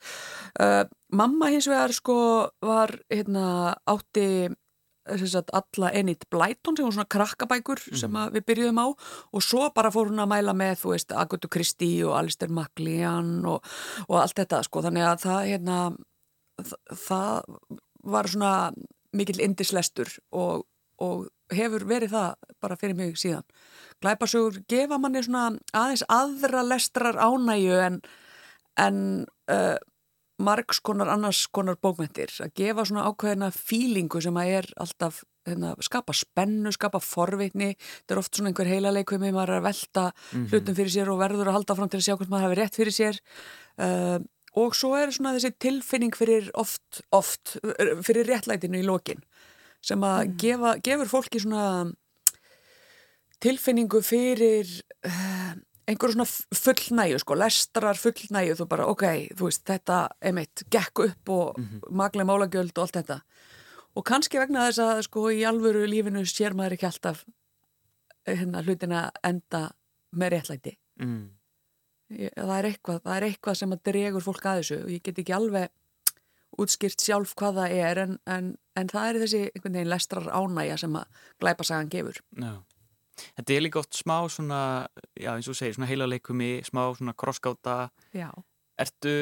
Uh, mamma hins vegar sko var hérna átti sem sagt, alla Enid Blyton sem var svona krakkabækur sem að við byrjuðum á og svo bara fór hún að mæla með þú veist, Agatha Christie og Alistair MacLean og, og allt þetta sko, þannig að það hérna þ- það var svona mikill indislestur og, og hefur verið það bara fyrir mig síðan. Glæpasögur gefa manni svona aðeins aðra lestrar ánægju en, en uh, margs konar annars konar bókmyndir að gefa svona ákveðina fílingu sem að er alltaf hérna, skapa spennu, skapa forvitni. Þetta er oft svona einhver heila leikvimi maður er að velta hlutum fyrir sér og verður að halda fram til að sjá hvort maður hafi rétt fyrir sér. Uh, og svo er svona þessi tilfinning fyrir oft, oft fyrir réttlætinu í lokin sem að gefa, gefur fólki svona tilfinningu fyrir uh, einhverju svona fullnæju sko, lestrar fullnæju þú bara ok, þú veist, þetta emitt, gekk upp og mm -hmm. maglega málagjöld og allt þetta og kannski vegna þess að sko í alvöru lífinu sér maður ekki alltaf hérna hlutina enda með réttlæti mm. það, er eitthvað, það er eitthvað sem að dregur fólk að þessu og ég get ekki alveg útskýrt sjálf hvað það er en, en, en það er þessi einhvern veginn lestrar ánægja sem að glæpasagan gefur Já. Þetta er líka oft smá svona, já eins og segir, svona heila leikumi, smá svona krosskáta. Já. Ertu,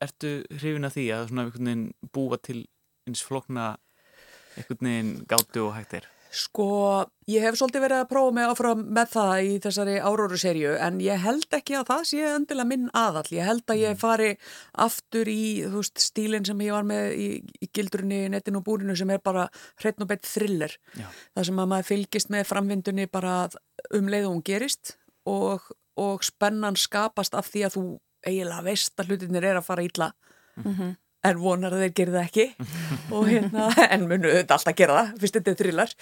ertu hrifin að því að svona einhvern veginn búa til eins flokna einhvern veginn gátu og hægt er? Sko, ég hef svolítið verið að prófa mig áfram með það í þessari áróru serju en ég held ekki að það sé endilega minn aðall. Ég held að ég fari aftur í, veist, stílinn sem ég var með í, í gildrunni, netinu og búrinu sem er bara hreitn og beitt thriller. Já. Það sem að maður fylgist með framvindunni bara um leið og hún gerist og, og spennan skapast af því að þú eiginlega veist að hlutinir er að fara ítla. En vonar að þeir gera það ekki og hérna, en munu þetta alltaf gera það, fyrst þetta er thriller.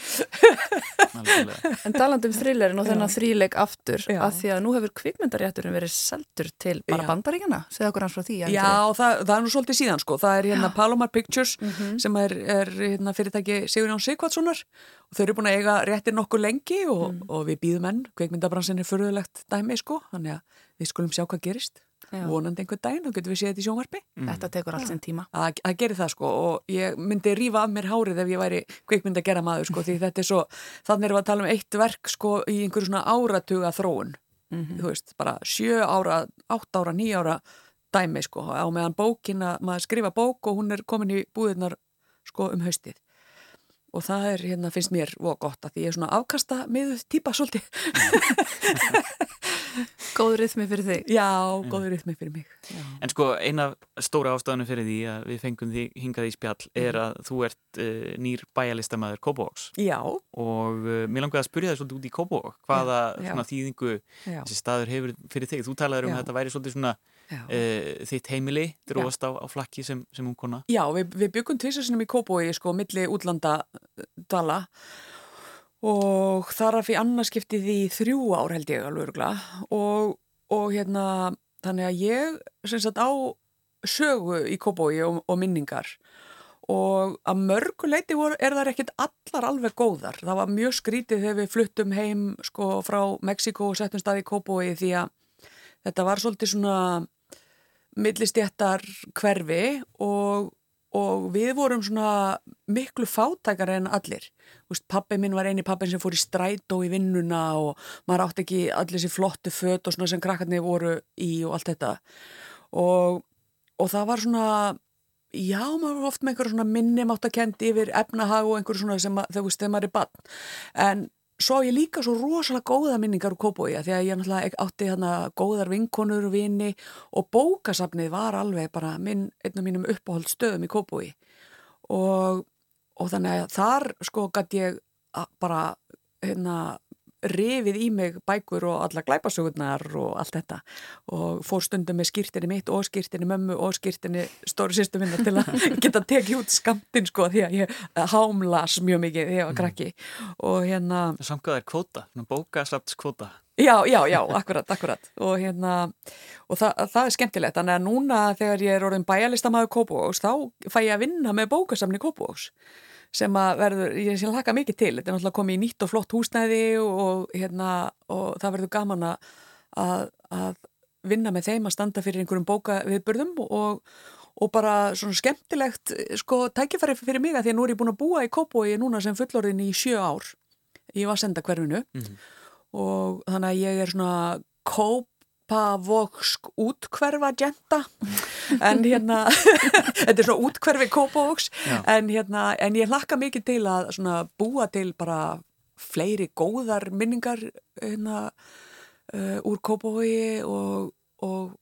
Alveg. En talandi um thrillerin og þennan þríleik aftur Já. að því að nú hefur kvikmyndarétturinn verið seldur til bara Já. bandaríkjana segða okkur hans frá því. Já, það, það er nú svolítið síðan sko. Það er hérna Palomar Pictures sem er, er hérna, fyrirtæki Sigurjón Sigvatssonar og þau eru búin að eiga réttir nokkuð lengi og, og við býðum enn, kveikmyndabransin er furðulegt dæmi sko, þannig að við skulum sjá hvað gerist. Já. Vonandi einhver daginn og getum við séð þetta í sjónvarpi. Þetta tekur allt sinn tíma. Að, að gera það sko og ég myndi rífa af mér hárið ef ég væri kvikmynd að gera maður sko því þetta er svo, þannig erum við að tala um eitt verk sko í einhverju svona áratuga þróun. Þú veist, bara sjö ára, átt ára, níu ára dæmi sko á meðan bókina, maður skrifa bók og hún er komin í búðirnar sko um haustið. Og það er hérna finnst mér og gott að því ég er svona afkasta miðuð típa svolítið *laughs* Góður rithmi fyrir þig. Já, góður rytmi fyrir mig já. En sko eina stóra ástæðanu fyrir því að við fengum því hingað í spjall er að þú ert uh, nýr bæjarlistamæður Kópavóks já, og uh, mér langaði að spyrja það svolítið út í Kópavók hvaða Já. svona þýðingu já, þessi staður hefur fyrir þig. Þú talaður um að þetta væri svolítið svona uh, þitt heimili, dróðast á, á flakki sem, sem hún kona. Já, við, við byggum tvisasinum í Kópói sko, milli útlanda eh, dala og þar að fyrir annarskiptið í þrjú ár held ég alveg örgla og, og hérna þannig að ég sem sagt á sögu í Kópói og, og minningar og að mörgu leiti voru, er það ekkert allar alveg góðar. Það var mjög skrítið þegar við fluttum heim sko frá Mexiko og settum stað í Kópói því að þetta var svolítið svona millistjættar hverfi og, og við vorum svona miklu fátækar en allir. Úst, pappi minn var eini pappin sem fór í strætó í vinnuna og maður átti ekki allir þessi flottu föt og svona sem krakkarnir voru í og allt þetta. Og, og það var svona, já, maður var oft með einhverja svona minni máttakendi yfir efnahag og einhverju svona sem að- þú veist, þegar maður er bann. En svo á ég líka svo rosalega góða minningar úr Kópói því að ég náttúrulega átti hérna góðar vinkonur og vini og bókasafnið var alveg bara minn, einn af mínum uppáhald stöðum í Kópói og, og þannig að þar sko gætt ég bara hérna rifið í mig bækur og alla glæpasögurnar og allt þetta. Og fór stundum með skýrtinni mitt og skýrtinni mömmu og skýrtinni stóri sýstu minna til að *laughs* geta tekið út skamtinn sko því að ég hámlas mjög mikið þegar ég var krakki. Og hérna Það samkvæða er kvóta, bókaslapts kvóta. Já, já, já, akkurat, akkurat. Og hérna, og það, það er skemmtilegt. Þannig að núna þegar ég er orðin bæjarlistamæður Kópavóks, þá fæ ég að vinna með bókasamni Kópavóks sem að verður, ég sé laka mikið til. Þetta er náttúrulega komið í nýtt og flott húsnæði og hérna, og það verður gaman að, að, vinna með þeim að standa fyrir einhverjum bókaviðburðum og, og bara svona skemmtilegt sko tækifæri fyrir mig að því að nú er ég búin að búa í Kópavogi núna sem fullorðin í sjö ár í Vassenda hverfinu. Og þannig að ég er svona kópavoksk útkverfa genta en hérna *laughs* þetta er svona útkverfi kópavoks Já. en hérna en ég hlakka mikið til að svona búa til bara fleiri góðar minningar hérna uh, úr kópavogi og, og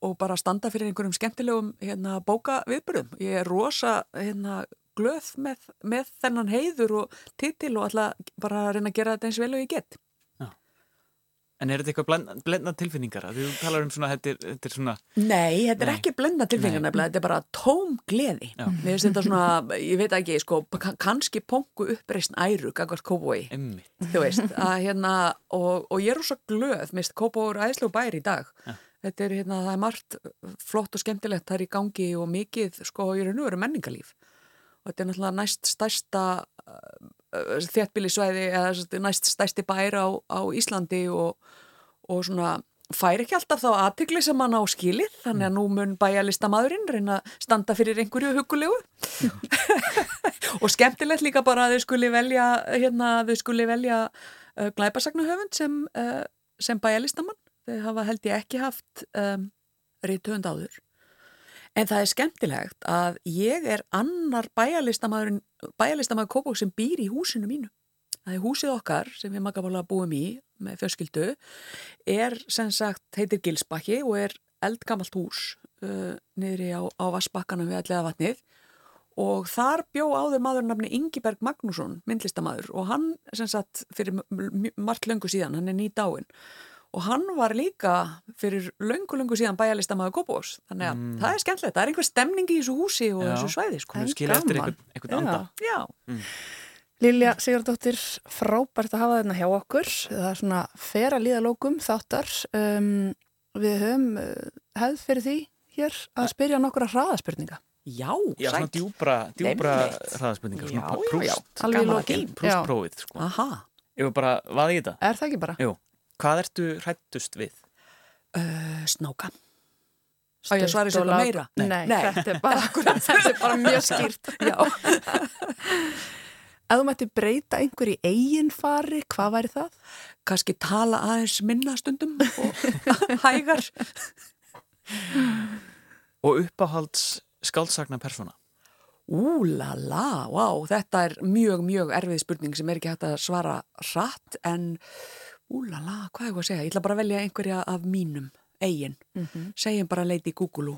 og bara standa fyrir einhverjum skemmtilegum hérna, bóka viðbyrðum. Ég er rosa hérna, glöð með, með þennan heiður og titil og alltaf bara að reyna að gera þetta eins vel og ég get. En er þetta eitthvað blend, blendna tilfinningar? Þú talar um svona, þetta er, þetta er svona, Nei, þetta er Nei. ekki blenda tilfengar Nei. nefnilega, þetta er bara tóm gleði. Mér finnst þetta svona, ég veit ekki, sko, ka- kannski pongu uppreisn æru, gagvart kóbói, emmi. þú veist, að hérna, og, og ég er rosa glöð, mist kóbói er æðslu bæri í dag. Já. Þetta er hérna, það er margt flott og skemmtilegt þar í gangi og mikið, sko, ég er nú verið menningalíf. Og þetta er náttúrulega næst stærsta uh, þéttbílisvæði, eða næst stærsti bær á, á Íslandi og, og svona fær ekki alltaf þá aðtikli sem hann á skilið. Þannig að nú mun bæjarlistamæðurinn reyna að standa fyrir einhverju hugulegu *laughs* og skemmtilegt líka bara að þau skuli velja hérna, þau skuli velja uh, glæpasagnuhöfund sem, uh, sem bæjarlistamann. Þau hafa held ég ekki haft um, reytöfund áður en það er skemmtilegt að ég er annar bæjarlistamæðurinn bæjarlistamæður Kópók sem býr í húsinu mínu. Það er húsið okkar sem við makabála búum í með fjölskyldu er sem sagt, heitir Gilsbakki og er eldgamalt hús uh, niðri á, á Vassbakkanum við allega vatnið og þar bjó áður maður nafni Ingiberg Magnússon, myndlistamæður og hann sem sagt fyrir margt löngu síðan, hann er ný dáin og hann var líka fyrir löngu löngu síðan bæjarlistamæður Kópós þannig að Mm. það er skemmtilegt, það er einhver stemning í þessu húsi og Já. þessu svæði sko. Skilja eftir einhvern, einhvern anda. Já, Lilja Sigurdóttir, frábært að hafa þarna hjá okkur. Það er svona fer að líða lókum þáttar. Um, við höfum uh, hefð fyrir því hér að spyrja nokkura hraðaspurninga. já, Já, svona djúbra, djúbra Já, svona já, já. prúst. Já. prústprófið, sko. Aha, Ég var bara, vaði í þetta? Er það ekki bara? Jú. Hvað ertu hrættust við? uh, snáka Á ég að eitthvað lag- meira? Nei, Nei. Þetta, er bara, *laughs* þetta er bara mjög skýrt. Já, *laughs* Ef þú mætti breyta einhver í eigin fari, hvað væri það? kannski tala aðeins minna stundum og *laughs* hægar Og uppáhalds skáldsagna persóna? Úlala, vá, þetta er mjög, mjög erfið spurning sem er ekki hægt að svara hratt en úlala, hvað er ég að segja? Ég ætla bara að velja einhverja af mínum eigin, segjum bara Lady Gugulu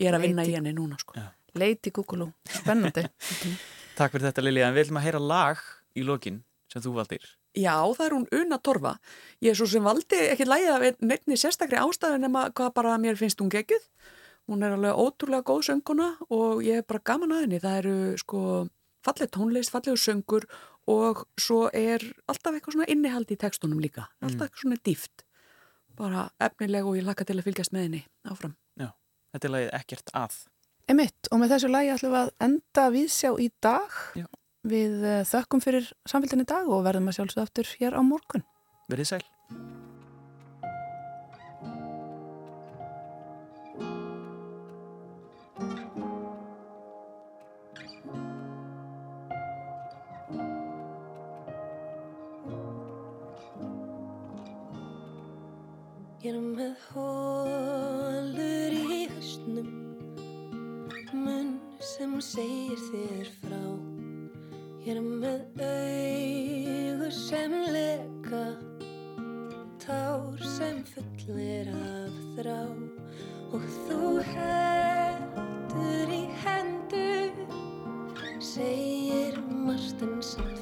Ég er að vinna í henni núna sko Já. Lady Gugulu. Spennandi. *laughs* Takk fyrir þetta Lilja, en við ætlum að heyra lag í lokin sem þú valdir. Já, það er hún Una Torfa. Ég er svo sem valdi ekki lægið af neittni sérstakri ástæðu nema hvað bara mér finnst hún geggjuð. Hún er alveg ótrúlega góð sönguna og ég er bara gaman að henni. Það eru sko falleg tónlist, fallegu söngur og svo er alltaf eitthvað svona innihald í textunum líka. Alltaf eitthvað svona dýft. Bara efnileg og ég laka til að fylgjast með henni áfram. Já, þetta er lagið ekkert að. Emitt, og með þessu lagi ætlum við að enda viðsjá í dag. Já. Við uh, þökkum fyrir samfélginni dag og verðum að sjálfsögða aftur hér á morgun. Verðið sæl. Ég er með hólur í hausnum. Munn sem segir þér frá. Ég er með augu sem leka. Tár sem fullir af þrá. Og þú heldur í hendur Segir Martin samt